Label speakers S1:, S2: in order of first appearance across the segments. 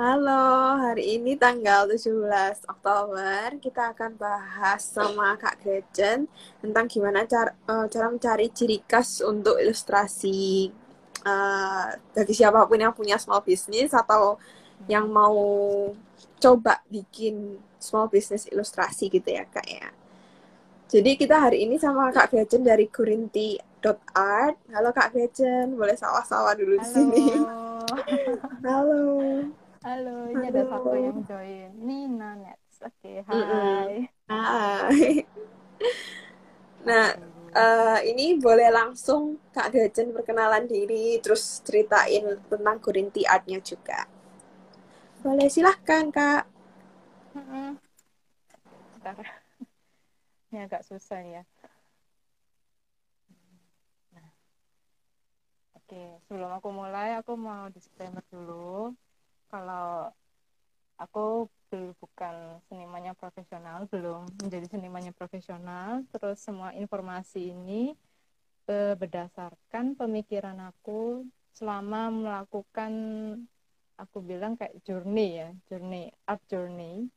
S1: Halo, hari ini tanggal 17 Oktober kita akan bahas sama Kak Gretchen tentang gimana cara, uh, cara mencari ciri khas untuk ilustrasi uh, bagi siapa pun yang punya small business atau yang mau coba bikin small business ilustrasi gitu ya Kak ya. Jadi kita hari ini sama Kak Gretchen dari Kurinti.art. Halo Kak Gretchen, boleh sawah-sawah dulu
S2: Halo.
S1: di sini. Halo.
S2: Halo, ini ada satu yang join. Nina Nets. Oke, okay, hai.
S1: Hai. Nah, uh, ini boleh langsung Kak Gajen perkenalan diri, terus ceritain tentang Gurinti Artnya juga. Boleh silahkan Kak.
S2: Bentar. Ini agak susah ya. Nah. Oke, sebelum aku mulai, aku mau disclaimer dulu kalau aku bukan senimannya profesional belum menjadi senimannya profesional terus semua informasi ini e, berdasarkan pemikiran aku selama melakukan aku bilang kayak journey ya journey art journey.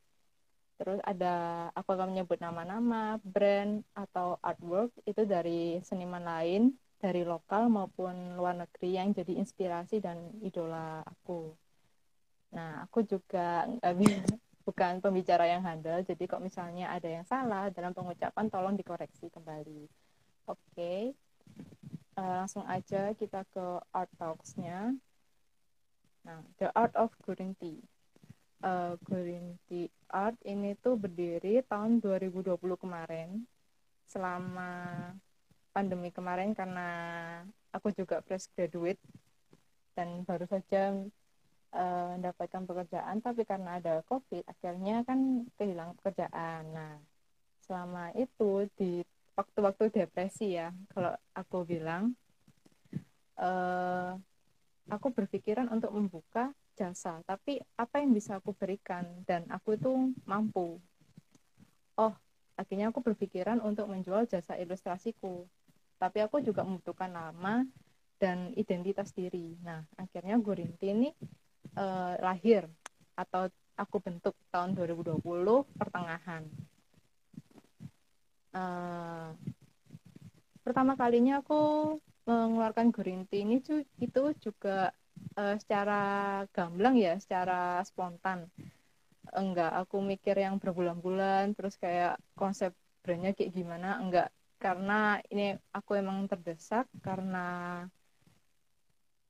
S2: Terus ada aku akan menyebut nama-nama brand atau artwork itu dari seniman lain dari lokal maupun luar negeri yang jadi inspirasi dan idola aku Nah, aku juga bukan pembicara yang handal, jadi kok misalnya ada yang salah dalam pengucapan, tolong dikoreksi kembali. Oke, okay. uh, eh, langsung aja kita ke art talks-nya. Nah, The Art of Gurinti. Uh, Gurinti Art ini tuh berdiri tahun 2020 kemarin, selama pandemi kemarin karena aku juga fresh graduate dan baru saja uh, mendapatkan pekerjaan tapi karena ada covid akhirnya kan kehilangan pekerjaan. Nah selama itu di waktu-waktu depresi ya kalau aku bilang uh, aku berpikiran untuk membuka jasa tapi apa yang bisa aku berikan? Dan aku itu mampu. Oh akhirnya aku berpikiran untuk menjual jasa ilustrasiku tapi aku juga membutuhkan nama dan identitas diri. Nah akhirnya Gurinti ini uh, lahir atau aku bentuk tahun 2020 pertengahan. Uh, pertama kalinya aku mengeluarkan tea ini itu juga uh, secara gamblang ya, secara spontan. Enggak, aku mikir yang berbulan-bulan, terus kayak konsep brandnya kayak gimana, enggak. Karena ini aku emang terdesak karena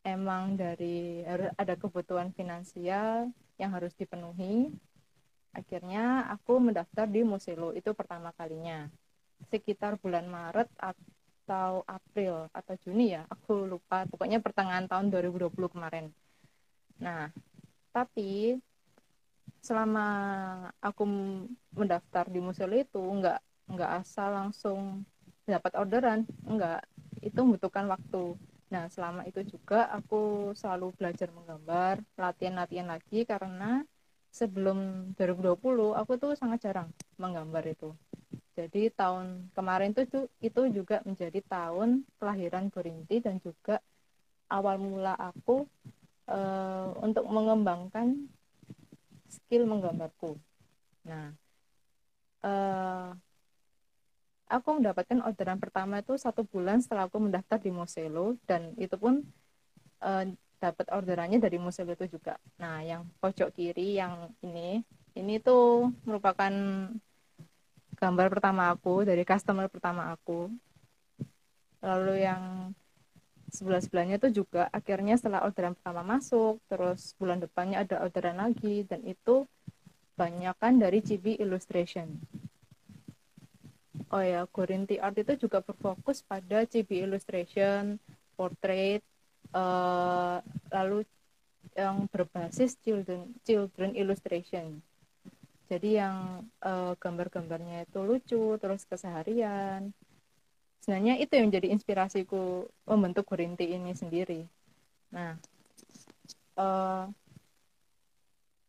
S2: emang dari harus ada kebutuhan finansial yang harus dipenuhi. Akhirnya aku mendaftar di Muselo itu pertama kalinya. Sekitar bulan Maret atau April atau Juni ya aku lupa. Pokoknya pertengahan tahun 2020 kemarin. Nah tapi selama aku mendaftar di Muselo itu nggak nggak asal langsung dapat orderan nggak. Itu membutuhkan waktu Nah, selama itu juga aku selalu belajar menggambar, latihan-latihan lagi karena sebelum 2020 aku tuh sangat jarang menggambar itu. Jadi tahun kemarin tuh itu juga menjadi tahun kelahiran Gorinti dan juga awal mula aku e, untuk mengembangkan skill menggambarku. Nah, e, aku mendapatkan orderan pertama itu satu bulan setelah aku mendaftar di Moselo dan itu pun uh, dapat orderannya dari Moselo itu juga. Nah, yang pojok kiri yang ini ini tuh merupakan gambar pertama aku dari customer pertama aku. Lalu yang sebelah sebelahnya itu juga akhirnya setelah orderan pertama masuk, terus bulan depannya ada orderan lagi dan itu banyakkan dari Chibi Illustration oh ya Gorinti Art itu juga berfokus pada CB illustration portrait uh, lalu yang berbasis children children illustration. Jadi yang uh, gambar-gambarnya itu lucu terus keseharian. Sebenarnya itu yang jadi inspirasiku membentuk Gorinti ini sendiri. Nah uh,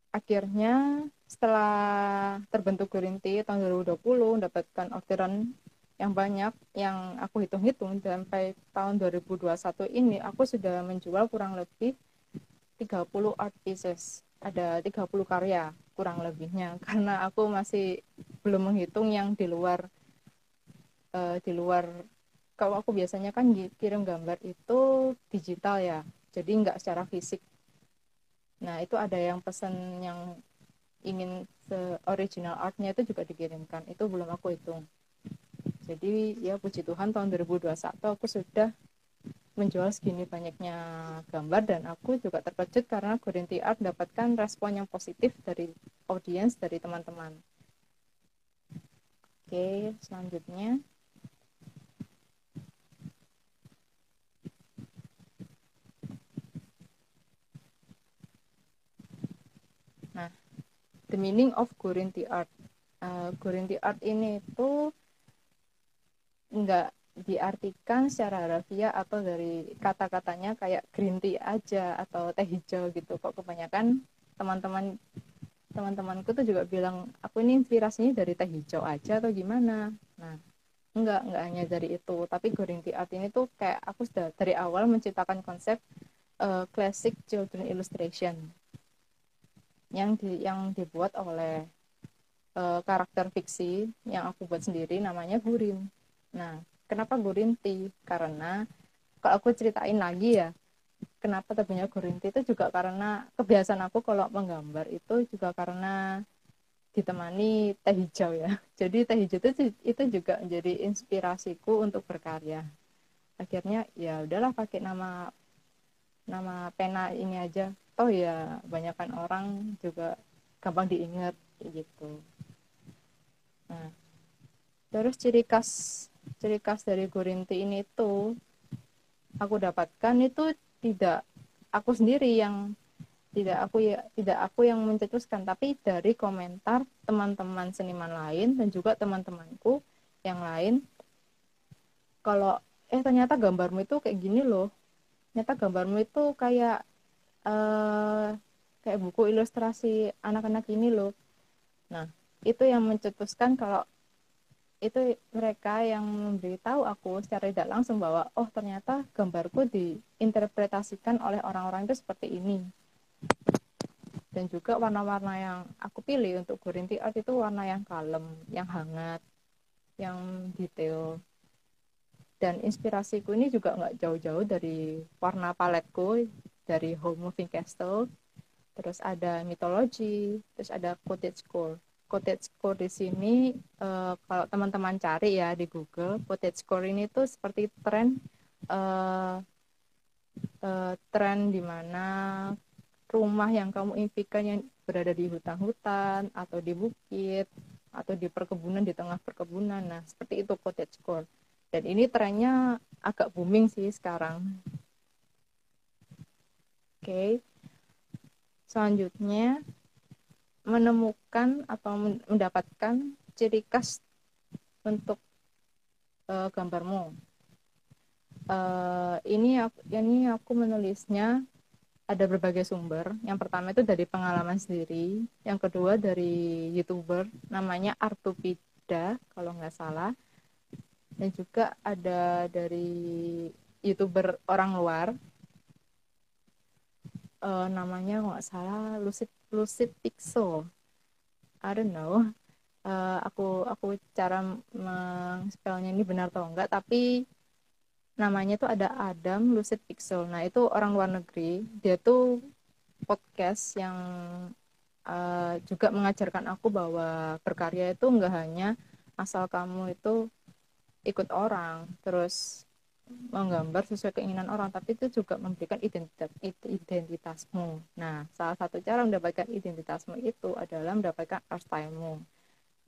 S2: akhirnya setelah terbentuk Gurinti tahun 2020 mendapatkan orderan yang banyak yang aku hitung-hitung sampai tahun 2021 ini aku sudah menjual kurang lebih 30 art pieces ada 30 karya kurang lebihnya karena aku masih belum menghitung yang di luar uh, di luar. Kalau aku biasanya kan kirim gambar itu digital ya jadi nggak secara fisik. Nah itu ada yang pesan yang ingin original artnya itu juga dikirimkan itu belum aku hitung jadi ya puji Tuhan tahun 2021 aku sudah menjual segini banyaknya gambar dan aku juga terkejut karena Gorinti Art mendapatkan respon yang positif dari audiens dari teman-teman. Oke, selanjutnya. Nah, the meaning of Gorinti Art. Uh, Gorinti Art ini tuh enggak diartikan secara harfiah atau dari kata-katanya kayak green tea aja atau teh hijau gitu. Kok kebanyakan teman-teman teman-temanku tuh juga bilang aku ini inspirasinya dari teh hijau aja atau gimana? Nah enggak enggak hanya dari itu. Tapi green tea art ini tuh kayak aku sudah dari awal menciptakan konsep uh, classic children illustration yang di, yang dibuat oleh uh, karakter fiksi yang aku buat sendiri namanya Gurin. Nah kenapa gurinti karena kalau aku ceritain lagi ya kenapa terbitnya gurinti itu juga karena kebiasaan aku kalau menggambar itu juga karena ditemani teh hijau ya. Jadi teh hijau itu itu juga menjadi inspirasiku untuk berkarya. Akhirnya ya udahlah pakai nama nama pena ini aja oh ya banyakkan orang juga gampang diingat gitu. Nah terus ciri khas ciri khas dari Gurinti ini tuh aku dapatkan itu tidak aku sendiri yang tidak aku ya tidak aku yang mencetuskan tapi dari komentar teman-teman seniman lain dan juga teman-temanku yang lain kalau eh ternyata gambarmu itu kayak gini loh. Ternyata gambarmu itu kayak uh, kayak buku ilustrasi anak-anak ini loh. Nah. Itu yang mencetuskan kalau itu mereka yang memberitahu aku secara tidak langsung bahwa oh ternyata gambarku diinterpretasikan oleh orang-orang itu seperti ini. Dan juga warna-warna yang aku pilih untuk Gurinti Art itu warna yang kalem, yang hangat, yang detail. Dan inspirasiku ini juga nggak jauh-jauh dari warna paletku dari Home Moving Castle, terus ada mitologi, terus ada cottage core. Cottage core di sini uh, kalau teman-teman cari ya di Google cottage core ini tuh seperti tren uh, uh, tren di mana rumah yang kamu impikan yang berada di hutan-hutan atau di bukit atau di perkebunan di tengah perkebunan. Nah seperti itu cottage core. Dan ini trennya agak booming sih sekarang okay. selanjutnya menemukan atau mendapatkan ciri khas untuk uh, gambarmu. Uh, ini aku, ini aku menulisnya ada berbagai sumber. Yang pertama itu dari pengalaman sendiri, yang kedua dari youtuber namanya Artupida kalau nggak salah, dan juga ada dari youtuber orang luar uh, namanya nggak salah Lucid Lucid Pixel. I don't know. Uh, aku aku cara mengspellnya ini benar atau enggak tapi namanya tuh ada Adam Lucid Pixel. Nah itu orang luar negeri. Dia tuh podcast yang uh, juga mengajarkan aku bahwa berkarya itu enggak hanya asal kamu itu ikut orang terus menggambar sesuai keinginan orang tapi itu juga memberikan identitas identitasmu. Nah salah satu cara mendapatkan identitasmu itu adalah mendapatkan art stylemu.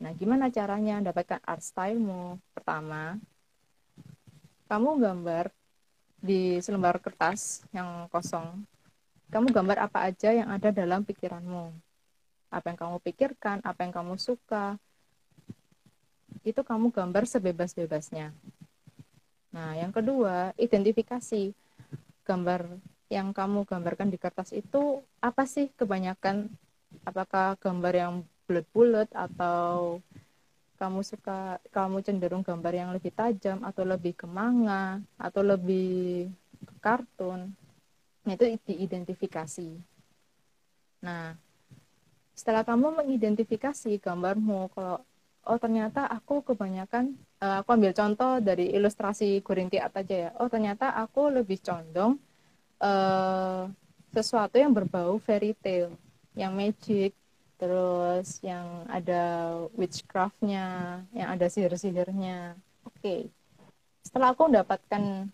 S2: Nah gimana caranya mendapatkan art stylemu? Pertama kamu gambar di selembar kertas yang kosong. Kamu gambar apa aja yang ada dalam pikiranmu. Apa yang kamu pikirkan apa yang kamu suka itu kamu gambar sebebas-bebasnya Nah, yang kedua, identifikasi gambar yang kamu gambarkan di kertas itu apa sih kebanyakan? Apakah gambar yang bulat-bulat atau kamu suka kamu cenderung gambar yang lebih tajam atau lebih ke manga atau lebih ke kartun? Nah, itu diidentifikasi. Nah, setelah kamu mengidentifikasi gambarmu kalau oh ternyata aku kebanyakan uh, aku ambil contoh dari ilustrasi Gurinti aja ya oh ternyata aku lebih condong uh, sesuatu yang berbau fairy tale yang magic terus yang ada witchcraftnya yang ada sihir-sihirnya. Oke. Okay. setelah aku mendapatkan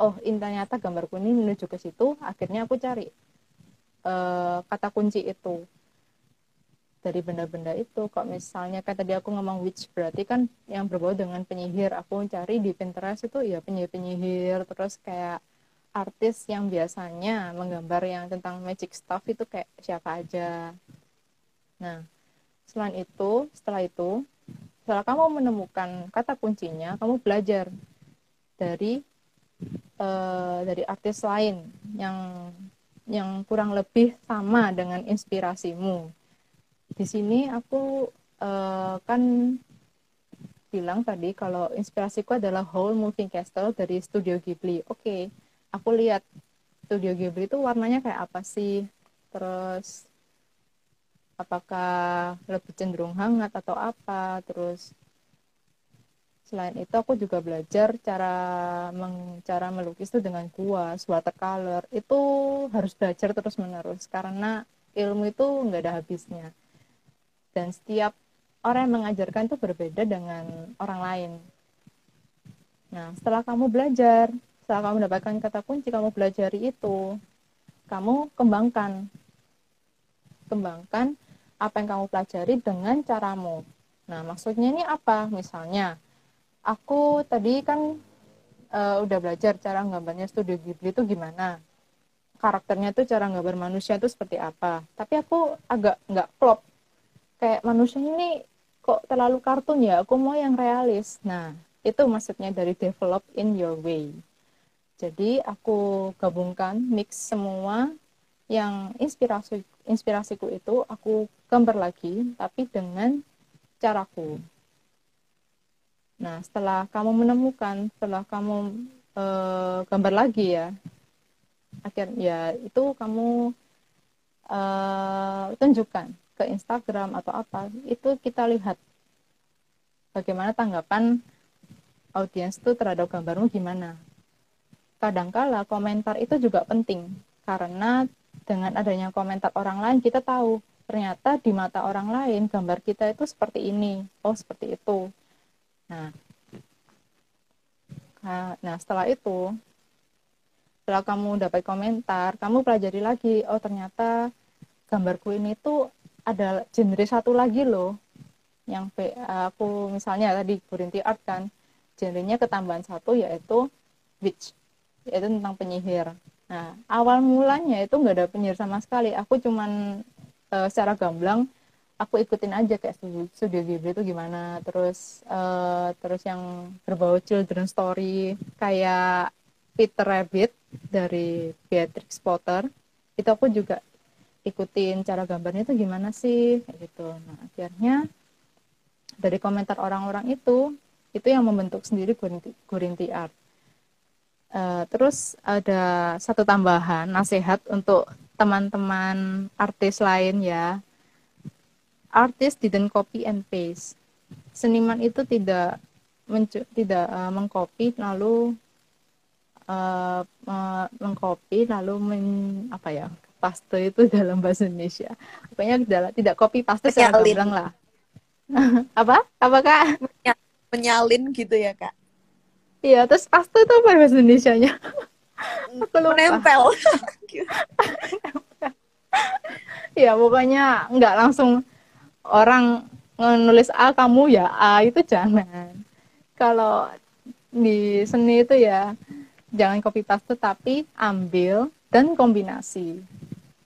S2: oh ternyata gambarku ini menuju ke situ akhirnya aku cari uh, kata kunci itu dari benda-benda itu. Kok misalnya kayak tadi aku ngomong witch berarti kan yang berbau dengan penyihir. Aku cari di Pinterest itu ya penyihir-penyihir. Terus kayak artis yang biasanya menggambar yang tentang magic stuff itu kayak siapa aja. Nah selain itu setelah itu setelah kamu menemukan kata kuncinya kamu belajar dari uh, dari artis lain yang yang kurang lebih sama dengan inspirasimu di sini aku uh, kan bilang tadi kalau inspirasiku adalah Whole Moving Castle dari Studio Ghibli. Oke, okay, aku lihat Studio Ghibli itu warnanya kayak apa sih? Terus apakah lebih cenderung hangat atau apa? Terus selain itu aku juga belajar cara meng, cara melukis itu dengan kuas, watercolor. Itu harus belajar terus menerus karena ilmu itu nggak ada habisnya dan setiap orang yang mengajarkan itu berbeda dengan orang lain. Nah, setelah kamu belajar, setelah kamu mendapatkan kata kunci, kamu belajar itu, kamu kembangkan. Kembangkan apa yang kamu pelajari dengan caramu. Nah, maksudnya ini apa? Misalnya, aku tadi kan e, udah belajar cara gambarnya studio Ghibli itu gimana. Karakternya tuh cara gambar manusia itu seperti apa. Tapi aku agak nggak klop kayak manusia ini kok terlalu kartun ya? Aku mau yang realis. Nah itu maksudnya dari develop in your way. Jadi aku gabungkan mix semua yang inspirasi inspirasiku itu aku gambar lagi tapi dengan caraku. Nah setelah kamu menemukan setelah kamu e, gambar lagi ya akhirnya ya itu kamu e, tunjukkan ke Instagram atau apa itu kita lihat bagaimana tanggapan audiens itu terhadap gambarmu gimana. Kadangkala komentar itu juga penting karena dengan adanya komentar orang lain kita tahu ternyata di mata orang lain gambar kita itu seperti ini oh seperti itu. Nah nah setelah itu setelah kamu dapat komentar kamu pelajari lagi oh ternyata gambarku ini tuh ada genre satu lagi loh. Yang aku misalnya tadi Gurinti Art kan genrenya ketambahan satu yaitu witch yaitu tentang penyihir. Nah awal mulanya itu nggak ada penyihir sama sekali. Aku cuman uh, secara gamblang aku ikutin aja kayak studio, studio Ghibli itu gimana. Terus uh, terus yang berbau children story kayak Peter Rabbit dari Beatrix Potter itu aku juga ikutin cara gambarnya itu gimana sih? Gitu. Nah akhirnya dari komentar orang-orang itu itu yang membentuk sendiri Gurinti, Gurinti Art. Uh, terus ada satu tambahan nasihat untuk teman-teman artis lain ya. Artis didn't copy and paste. Seniman itu tidak tidak uh, mengcopy lalu uh, mengcopy lalu men, apa ya paste itu dalam bahasa Indonesia. Pokoknya tidak, tidak copy paste saya bilang lah. apa? Apa kak?
S1: Menyalin gitu ya kak?
S2: Iya, terus paste itu apa bahasa Indonesia-nya?
S1: Aku lupa. Menempel.
S2: ya pokoknya nggak langsung orang nulis A kamu ya A itu jangan. Kalau di seni itu ya jangan copy paste tapi ambil dan kombinasi.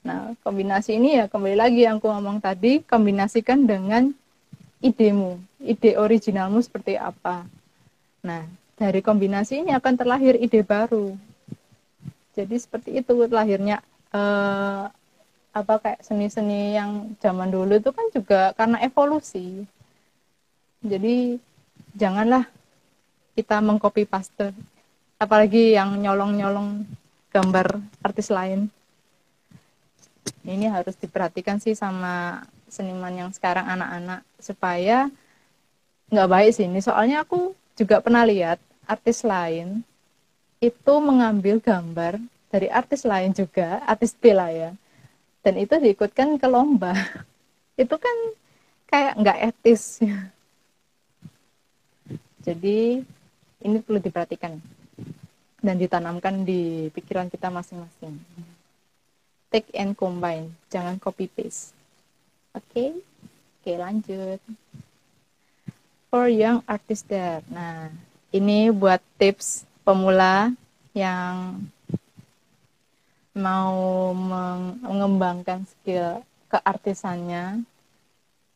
S2: Nah, kombinasi ini ya kembali lagi yang aku ngomong tadi, kombinasikan dengan idemu, ide originalmu seperti apa. Nah, dari kombinasi ini akan terlahir ide baru. Jadi seperti itu lahirnya eh, apa kayak seni-seni yang zaman dulu itu kan juga karena evolusi. Jadi janganlah kita mengcopy paste, apalagi yang nyolong-nyolong gambar artis lain ini harus diperhatikan sih sama seniman yang sekarang anak-anak supaya nggak baik sih ini. Soalnya aku juga pernah lihat artis lain itu mengambil gambar dari artis lain juga artis B ya. Dan itu diikutkan ke lomba. Itu kan kayak nggak etis. Jadi ini perlu diperhatikan dan ditanamkan di pikiran kita masing-masing take and combine. Jangan copy paste. Oke? Okay? oke okay, lanjut. For young artist there. Nah ini buat tips pemula yang mau mengembangkan skill keartisannya.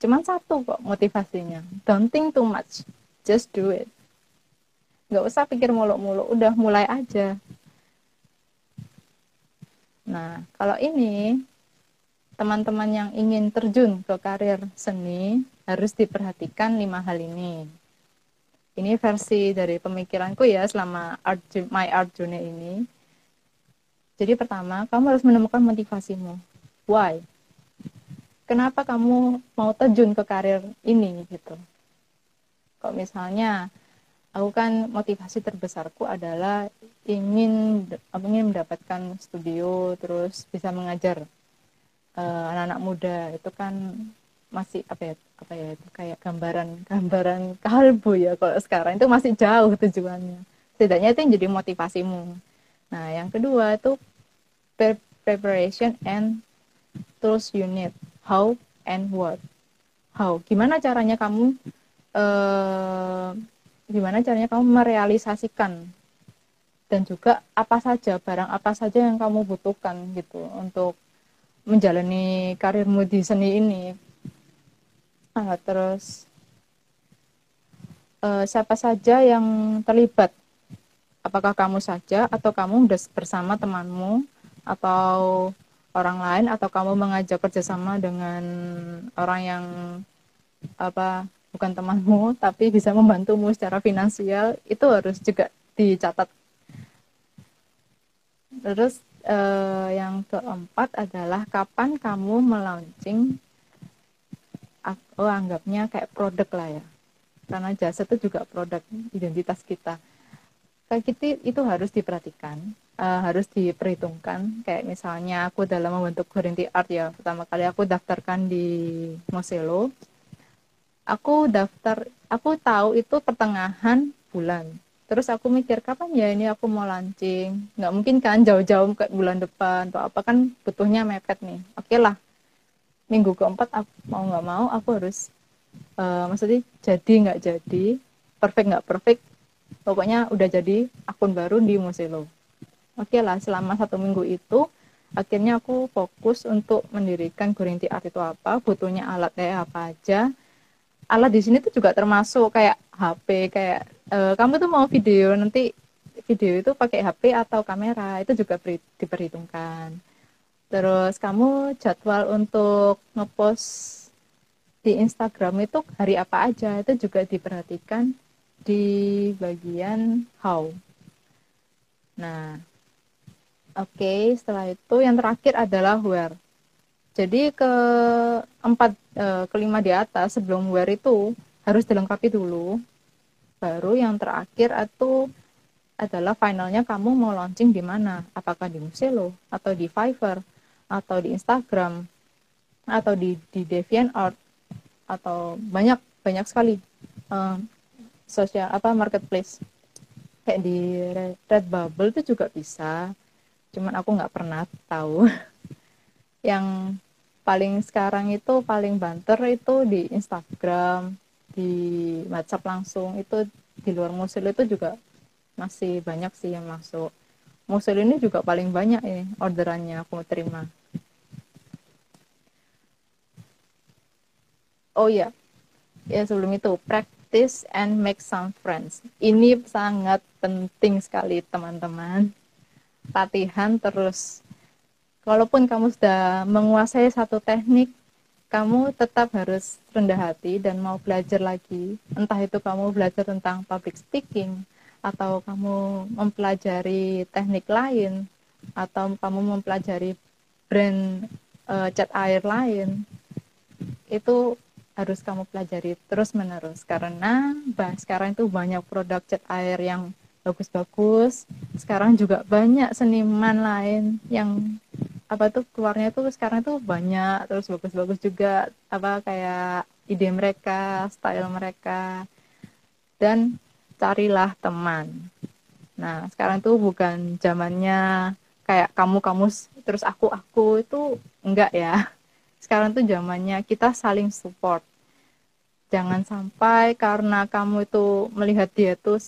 S2: Cuman satu kok motivasinya. Don't think too much. Just do it. Nggak usah pikir muluk-muluk. Udah mulai aja nah kalau ini teman-teman yang ingin terjun ke karir seni harus diperhatikan lima hal ini. Ini versi dari pemikiranku ya selama art, my art journey ini. Jadi pertama kamu harus menemukan motivasimu. Why? Kenapa kamu mau terjun ke karir ini gitu? Kok misalnya aku kan motivasi terbesarku adalah ingin ingin mendapatkan studio terus bisa mengajar uh, anak-anak muda. Itu kan masih apa ya apa ya itu kayak gambaran gambaran kalbu ya kalau sekarang. Itu masih jauh tujuannya. Setidaknya itu yang jadi motivasimu. Nah yang kedua itu preparation and tools unit how and what? How? Gimana caranya kamu uh, gimana caranya kamu merealisasikan? Dan juga apa saja barang apa saja yang kamu butuhkan gitu untuk menjalani karirmu di seni ini. Uh, terus uh, siapa saja yang terlibat? Apakah kamu saja atau kamu bersama temanmu atau orang lain? Atau kamu mengajak kerjasama dengan orang yang apa bukan temanmu tapi bisa membantumu secara finansial itu harus juga dicatat. Terus eh, yang keempat adalah kapan kamu melaunching aku anggapnya kayak produk lah ya. Karena jasa itu juga produk identitas kita. Kayak gitu itu harus diperhatikan uh, harus diperhitungkan. Kayak misalnya aku dalam membentuk Guarantee Art ya pertama kali aku daftarkan di Moselo aku daftar aku tahu itu pertengahan bulan. Terus aku mikir kapan ya ini aku mau launching? Nggak mungkin kan jauh-jauh ke bulan depan atau apa kan butuhnya mepet nih. Oke okay lah minggu keempat aku mau nggak mau aku harus uh, maksudnya jadi nggak jadi perfect nggak perfect pokoknya udah jadi akun baru di Moselo oke okay lah selama satu minggu itu akhirnya aku fokus untuk mendirikan Gurinti Art itu apa butuhnya alat kayak apa aja alat di sini tuh juga termasuk kayak HP kayak e, kamu tuh mau video nanti video itu pakai HP atau kamera itu juga diperhitungkan terus kamu jadwal untuk ngepost di Instagram itu hari apa aja itu juga diperhatikan di bagian how nah Oke, okay, setelah itu yang terakhir adalah where. Jadi ke empat e, kelima di atas sebelum where itu harus dilengkapi dulu. Baru yang terakhir itu adalah finalnya kamu mau launching di mana? Apakah di Muselo atau di Fiverr atau di Instagram atau di di DeviantArt atau banyak banyak sekali uh, sosial apa marketplace kayak di Redbubble itu juga bisa cuman aku nggak pernah tahu yang paling sekarang itu paling banter itu di Instagram di WhatsApp langsung. Itu di luar musil itu juga masih banyak sih yang masuk. Musil ini juga paling banyak ini orderannya aku terima. Oh ya ya sebelum itu practice and make some friends. Ini sangat penting sekali teman-teman. Latihan terus. Walaupun kamu sudah menguasai satu teknik, kamu tetap harus rendah hati dan mau belajar lagi. Entah itu kamu belajar tentang public speaking, atau kamu mempelajari teknik lain, atau kamu mempelajari brand uh, cat air lain itu harus kamu pelajari terus menerus karena bah, sekarang itu banyak produk cat air yang bagus-bagus. Sekarang juga banyak seniman lain yang apa tuh keluarnya tuh sekarang tuh banyak terus bagus-bagus juga apa kayak ide mereka style mereka dan carilah teman. Nah sekarang tuh bukan zamannya kayak kamu kamu terus aku aku itu enggak ya. Sekarang tuh zamannya kita saling support. Jangan sampai karena kamu itu melihat dia tuh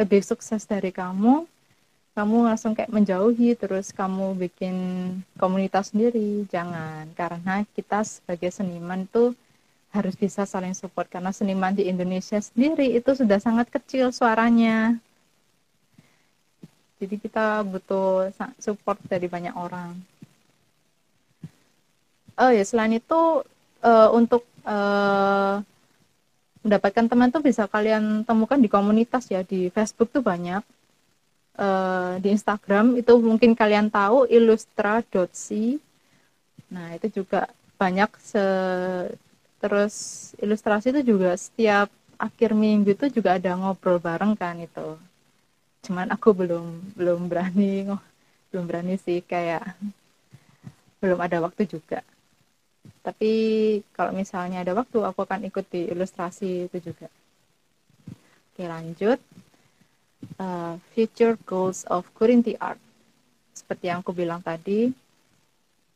S2: lebih sukses dari kamu kamu langsung kayak menjauhi terus kamu bikin komunitas sendiri. Jangan karena kita sebagai seniman tuh harus bisa saling support karena seniman di Indonesia sendiri itu sudah sangat kecil suaranya. Jadi kita butuh support dari banyak orang. Oh ya selain itu uh, untuk uh, mendapatkan teman tuh bisa kalian temukan di komunitas ya di Facebook tuh banyak. Uh, di Instagram itu mungkin kalian tahu ilustra.si nah itu juga banyak se terus ilustrasi itu juga setiap akhir minggu itu juga ada ngobrol bareng kan itu. Cuman aku belum belum berani belum berani sih kayak belum ada waktu juga tapi kalau misalnya ada waktu aku akan ikut di ilustrasi itu juga oke lanjut uh, future goals of Kurinti Art. Seperti yang aku bilang tadi,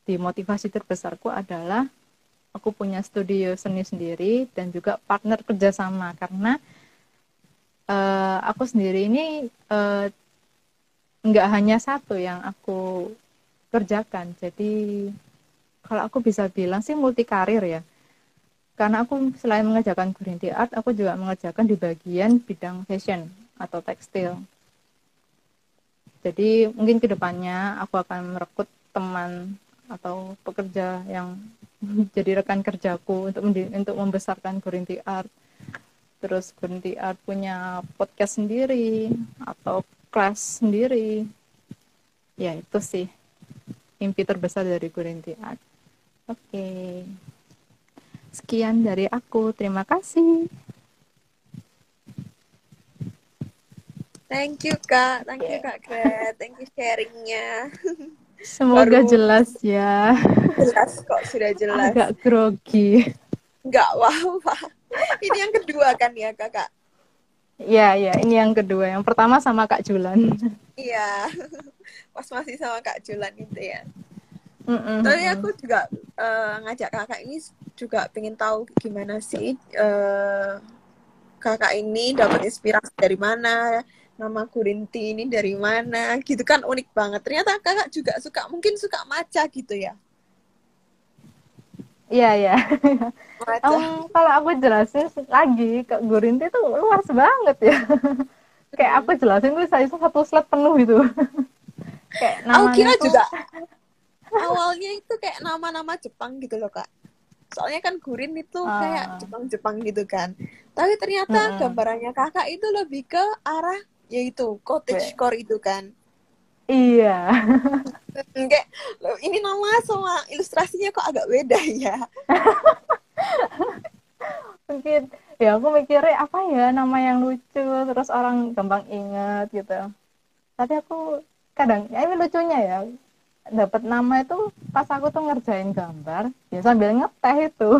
S2: di motivasi terbesarku adalah aku punya studio seni sendiri dan juga partner kerjasama karena uh, aku sendiri ini uh, nggak hanya satu yang aku kerjakan. Jadi kalau aku bisa bilang sih multi karir ya. Karena aku selain mengerjakan Kurinti Art, aku juga mengerjakan di bagian bidang fashion atau tekstil. Jadi mungkin ke depannya aku akan merekrut teman atau pekerja yang jadi rekan kerjaku untuk untuk membesarkan Gurinti Art. Terus Gurinti Art punya podcast sendiri atau kelas sendiri. Ya itu sih mimpi terbesar dari Gurinti Art. Oke. Sekian dari aku. Terima kasih.
S1: Thank you Kak, thank you Kak Gret, thank you sharingnya.
S2: Semoga Baru... jelas ya.
S1: Jelas kok, sudah jelas.
S2: Agak grogi.
S1: Enggak, wow. Ini yang kedua kan ya Kakak?
S2: Iya, iya, ini yang kedua. Yang pertama sama Kak Julan.
S1: Iya, pas masih sama Kak Julan itu ya. Mm -mm. Tapi aku juga uh, ngajak kakak ini juga pengen tahu gimana sih uh, kakak ini dapat inspirasi dari mana, nama Kurinti ini dari mana gitu kan unik banget. Ternyata kakak juga suka mungkin suka maca gitu ya?
S2: Iya iya. Um, kalau aku jelasin lagi ke Gurinti itu luas banget ya. Kayak aku jelasin tuh saya satu slide penuh gitu.
S1: Kayak namanya aku kira juga awalnya itu kayak nama-nama Jepang gitu loh kak. Soalnya kan Gurin itu uh. kayak Jepang-Jepang gitu kan. Tapi ternyata uh. gambarannya kakak itu lebih ke arah yaitu cottage core itu kan.
S2: Iya.
S1: Kayak ini nama sama ilustrasinya kok agak beda ya?
S2: Mungkin ya aku mikirnya apa ya nama yang lucu? Terus orang gampang inget gitu. Tapi aku kadang ya ini lucunya ya dapat nama itu pas aku tuh ngerjain gambar ya sambil ngeteh itu.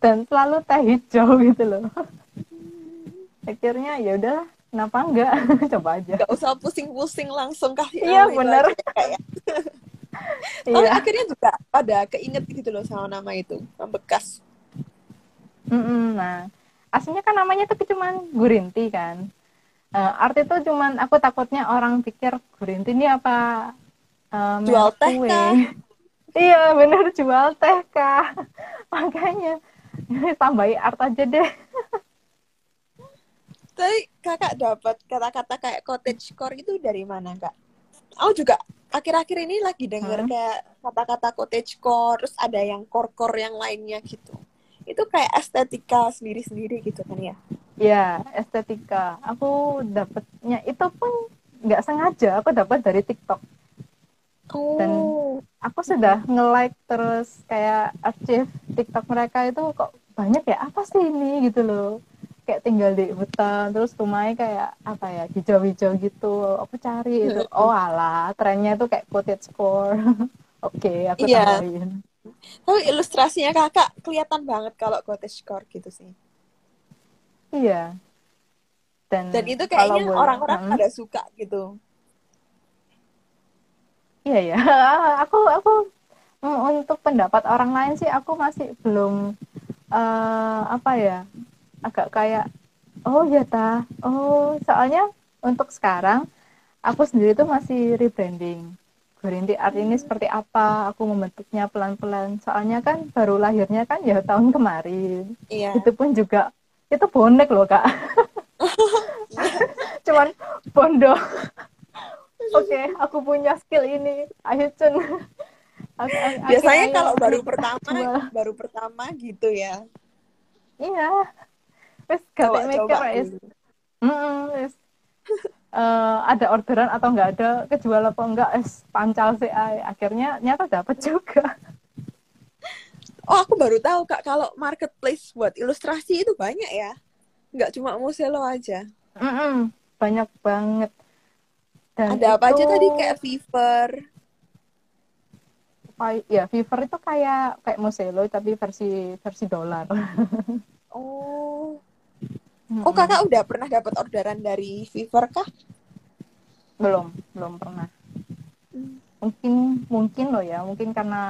S2: Dan selalu teh hijau gitu loh. Akhirnya ya udahlah kenapa enggak? Coba aja.
S1: Gak usah pusing-pusing langsung kasih
S2: iya benar
S1: kayak. Iya. akhirnya juga pada keinget gitu loh sama nama itu membekas
S2: mm -mm, nah aslinya kan namanya tuh cuma Gurinti kan. Uh, arti itu cuman aku takutnya orang pikir Gurinti ini apa
S1: uh, jual teh kah?
S2: iya benar jual teh kah makanya tambahi art aja deh
S1: tapi kakak dapat kata-kata kayak cottage core itu dari mana kak? Aku juga akhir-akhir ini lagi denger hmm. kayak kata-kata cottage core, terus ada yang core-core yang lainnya gitu. Itu kayak estetika sendiri-sendiri gitu kan ya?
S2: Ya, estetika. Aku dapatnya itu pun nggak sengaja, aku dapat dari TikTok.
S1: Oh.
S2: Dan aku sudah nge-like terus kayak archive TikTok mereka itu kok banyak ya? Apa sih ini? Gitu loh. Kayak tinggal di hutan terus rumahnya kayak apa ya? Hijau-hijau gitu. Aku cari itu. Oh alah. Trennya tuh kayak cottage core oke okay, aku
S1: Iya.
S2: tambahin.
S1: Tapi ilustrasinya kakak kelihatan banget kalau cottagecore gitu sih.
S2: iya. Dan,
S1: Dan itu kayaknya orang-orang
S2: Hmm.
S1: pada suka gitu.
S2: Iya ya, aku aku mm, untuk pendapat orang lain sih aku masih belum eh, apa ya agak kayak oh ya ta oh. Soalnya untuk sekarang aku sendiri tuh masih rebranding. Gurinti art ini seperti apa aku membentuknya pelan-pelan. Soalnya kan baru lahirnya kan ya tahun kemarin.
S1: Iya.
S2: itu pun juga itu bonek loh kak. Cuman bondo oke aku punya skill ini. Ayo cun. Aku-
S1: Biasanya
S2: ayo,
S1: kalau baru pertama,
S2: jual.
S1: baru pertama gitu ya.
S2: iya. Wes mikir
S1: Coba-coba
S2: wes. wes. Eh, ada orderan atau enggak ada? Kejual apa enggak es pancal sih akhirnya nyata dapat juga.
S1: Oh, aku baru tahu Kak, kalau marketplace buat ilustrasi itu banyak ya. Nggak cuma Muselo aja.
S2: Mm-mm, banyak banget Dan
S1: Ada apa aja
S2: itu-
S1: tadi kayak Fiverr.
S2: Fi- ya Fiverr itu kayak kayak Moselo tapi versi versi dolar
S1: Oh.
S2: Mm-mm.
S1: Oh, Kakak udah pernah dapat orderan dari Fiverr kah?
S2: belum belum pernah mungkin mungkin loh ya mungkin karena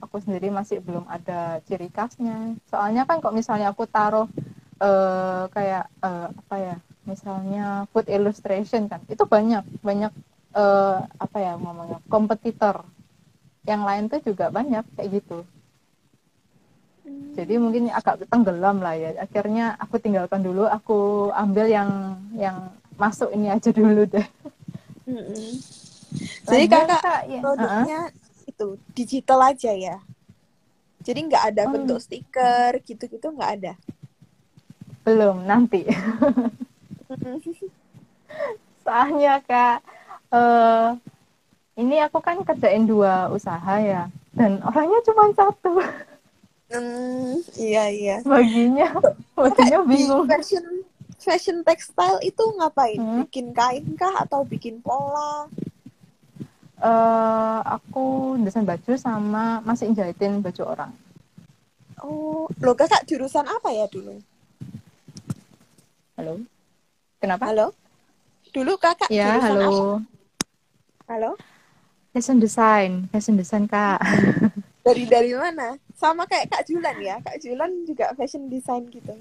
S2: aku sendiri masih belum ada ciri khasnya soalnya kan kok misalnya aku taruh eh, kayak eh, apa ya misalnya food illustration kan itu banyak banyak eh, apa ya ngomongnya kompetitor yang lain tuh juga banyak kayak gitu jadi mungkin agak tenggelam lah ya akhirnya aku tinggalkan dulu aku ambil yang yang masuk ini aja dulu deh
S1: Mm-mm. Jadi Kakak
S2: Kak, ya,
S1: produknya itu digital aja ya. Jadi nggak ada
S2: Oh.
S1: bentuk stiker gitu-gitu nggak ada.
S2: belum nanti soalnya kak eh ini aku kan kerjain dua usaha ya dan orangnya cuma satu
S1: Hmm, iya iya.
S2: baginya baginya
S1: Di
S2: bingung
S1: fashion fashion textile itu ngapain?
S2: Hmm.
S1: Bikin kain kah atau bikin pola?
S2: eh aku desain baju sama masih jahitin baju orang
S1: Oh, lo kakak jurusan apa ya dulu?
S2: halo kenapa
S1: Halo? Dulu kakak
S2: ya halo
S1: apa? Halo?
S2: fashion design fashion design kak
S1: Dari dari mana? Sama kayak Kak Julan ya. Kak Julan juga fashion design gitu.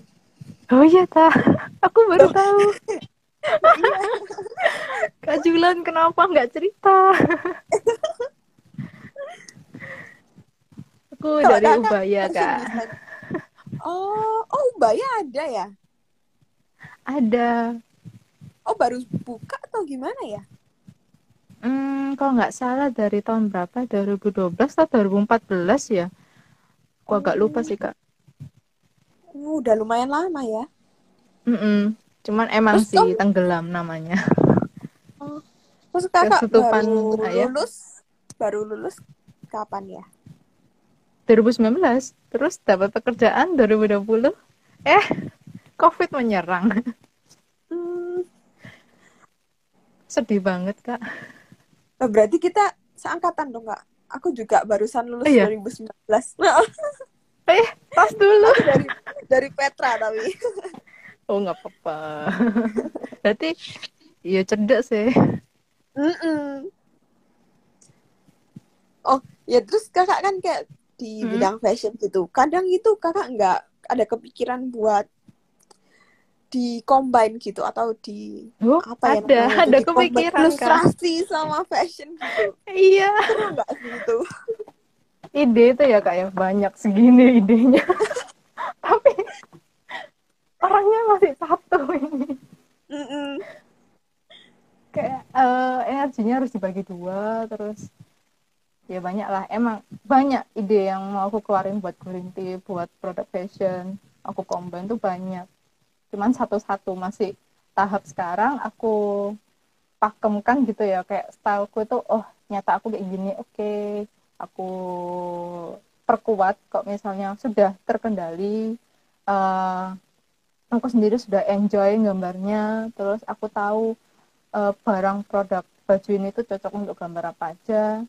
S2: oh iya ta aku baru
S1: Loh.
S2: tahu
S1: Iya.
S2: kak Julan kenapa nggak cerita aku
S1: Kalau
S2: dari
S1: kakak
S2: Ubaya kak.
S1: Oh, oh Ubaya ada ya?
S2: Ada
S1: Oh baru buka atau gimana ya?
S2: Hmm, kalau nggak salah dari tahun berapa? 2012 atau 2014 ya? Aku agak lupa sih kak.
S1: Uh, udah lumayan lama ya.
S2: Mm-mm. Cuman emang
S1: Terus
S2: sih
S1: kamu-
S2: tenggelam namanya.
S1: Terus kakak baru
S2: ayah.
S1: lulus, baru lulus kapan ya?
S2: 2019, terus dapat pekerjaan 2020. Eh, COVID menyerang.
S1: Hmm,
S2: Sedih banget kak.
S1: oh, berarti kita seangkatan dong kak. Aku juga barusan lulus
S2: iya?
S1: 2019.
S2: Eh, tas dulu.
S1: dari dari Petra tapi.
S2: Oh nggak apa-apa. Berarti, ya cerdas sih.
S1: Mm-mm. Oh, ya terus kakak kan kayak di
S2: Hmm.
S1: bidang fashion gitu. Kadang itu kakak nggak ada kepikiran buat di combine gitu atau di
S2: Oh,
S1: apa ya
S2: ada, ada kepikiran
S1: ilustrasi sama fashion gitu.
S2: Iya.
S1: Seru nggak sih itu?
S2: ide itu ya kak ya. Banyak segini idenya. Tapi orangnya masih satu ini. Kayak eh, energinya harus dibagi dua terus ya banyak lah. Emang banyak ide yang mau aku keluarin buat Gurinti buat produk fashion. Aku combine tuh banyak cuman satu-satu masih tahap sekarang aku pakemkan gitu ya kayak styleku tuh oh nyata aku kayak gini oke. Aku perkuat kok misalnya sudah terkendali uh, aku sendiri sudah enjoy gambarnya. Terus aku tahu uh, barang produk baju ini tuh cocok untuk gambar apa aja.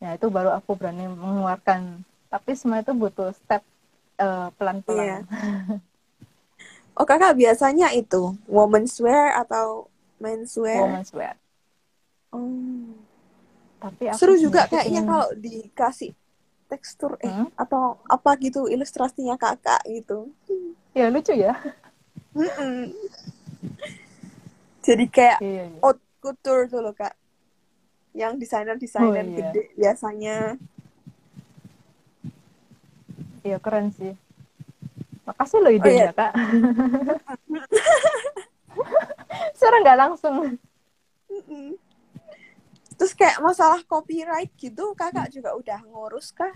S2: Ya itu baru aku berani mengeluarkan. Tapi semua itu butuh step uh, pelan-pelan. Yeah.
S1: oh kakak biasanya itu women's wear atau menswear
S2: wear
S1: oh. Tapi aku seru juga kayaknya kalau dikasih tekstur eh hmm? atau apa gitu ilustrasinya kakak gitu.
S2: Ya lucu ya.
S1: Jadi kayak iya, iya. haute couture tuh loh kak. Yang desainer desainer oh, iya. gede biasanya.
S2: Iya keren sih makasih loh idenya oh, iya. kak. Secara nggak langsung.
S1: Terus kayak masalah copyright gitu kakak juga udah ngurus kah?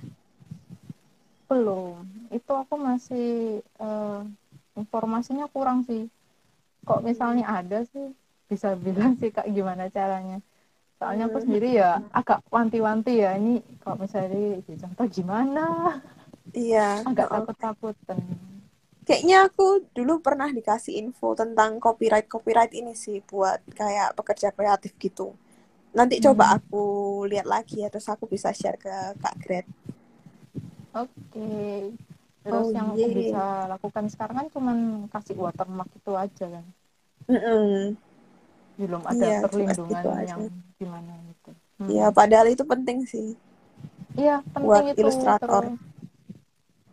S2: Belum. Itu aku masih uh, informasinya kurang sih. Kok misalnya ada sih bisa bilang sih kak gimana caranya. Soalnya aku sendiri ya agak wanti-wanti ya ini. Kalau misalnya contoh gimana?
S1: Iya.
S2: Agak takut-takutan
S1: kayaknya aku dulu pernah dikasih info tentang copyright copyright ini sih buat kayak pekerja kreatif gitu nanti hmm. coba aku lihat lagi ya terus aku bisa share ke kak Gret
S2: Oke. Okay. Terus oh, yang yeah. aku bisa lakukan sekarang kan cuma kasih watermark itu aja kan.
S1: Mm -mm.
S2: Belum ada yeah, perlindungan yang gimana gitu.
S1: Iya, hmm. padahal itu penting sih.
S2: Iya, penting
S1: buat
S2: itu.
S1: ilustrator.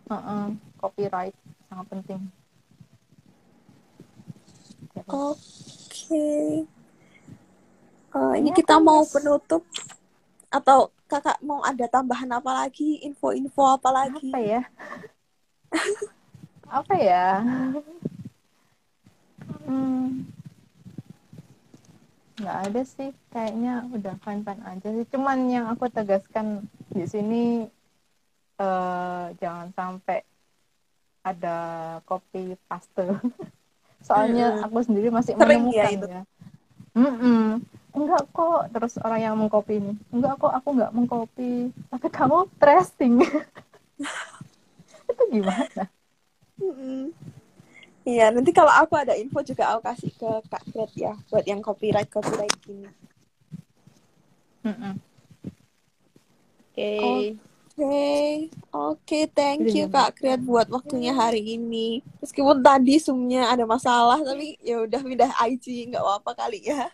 S2: Uh -uh, copyright sangat penting.
S1: Oke. Okay. Uh, ini ya, kita mau penutup atau kakak mau ada tambahan apa lagi? Info-info apa lagi?
S2: Apa ya? Apa ya? Hmm. Nggak ada sih. Kayaknya udah fine fine aja sih. Cuman yang aku tegaskan di sini uh, jangan sampai ada kopi paste soalnya aku sendiri masih Sering menemukan ya, itu. ya. Mm -mm enggak kok terus orang yang mengcopy ini. Enggak kok aku enggak mengcopy tapi kamu tracing itu gimana?
S1: Iya, nanti kalau aku ada info juga aku kasih ke Kak Fred ya, buat yang copyright copyright gini. Oke. Oke, oke, thank you Kak Fred buat waktunya hari ini. Meskipun tadi sumnya ada masalah, tapi ya udah pindah IG nggak apa-apa kali ya.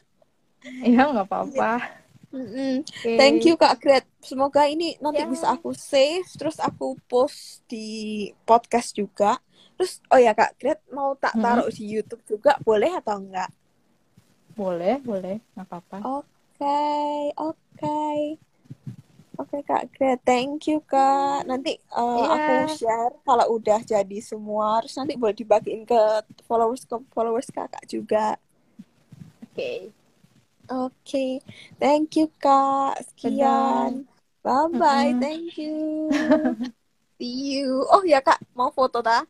S2: Iya nggak apa-apa.
S1: Mm-hmm. Okay. Thank you Kak Gret. Semoga ini nanti yeah. bisa aku save, terus aku post di podcast juga. Terus oh ya Kak Gret mau tak taruh mm-hmm. di YouTube juga, boleh atau enggak?
S2: Boleh, boleh, nggak apa-apa.
S1: Oke, okay, oke. Okay. Oke okay, Kak Gret, thank you Kak. Nanti uh, eh, yeah. aku share kalau udah jadi semua, terus nanti boleh dibagiin ke followers ke followers Kakak juga.
S2: Oke. Okay.
S1: Oke, okay. thank you Kak. Sekian. Bye bye, mm -hmm. thank you. See you. Oh ya Kak, mau foto ta?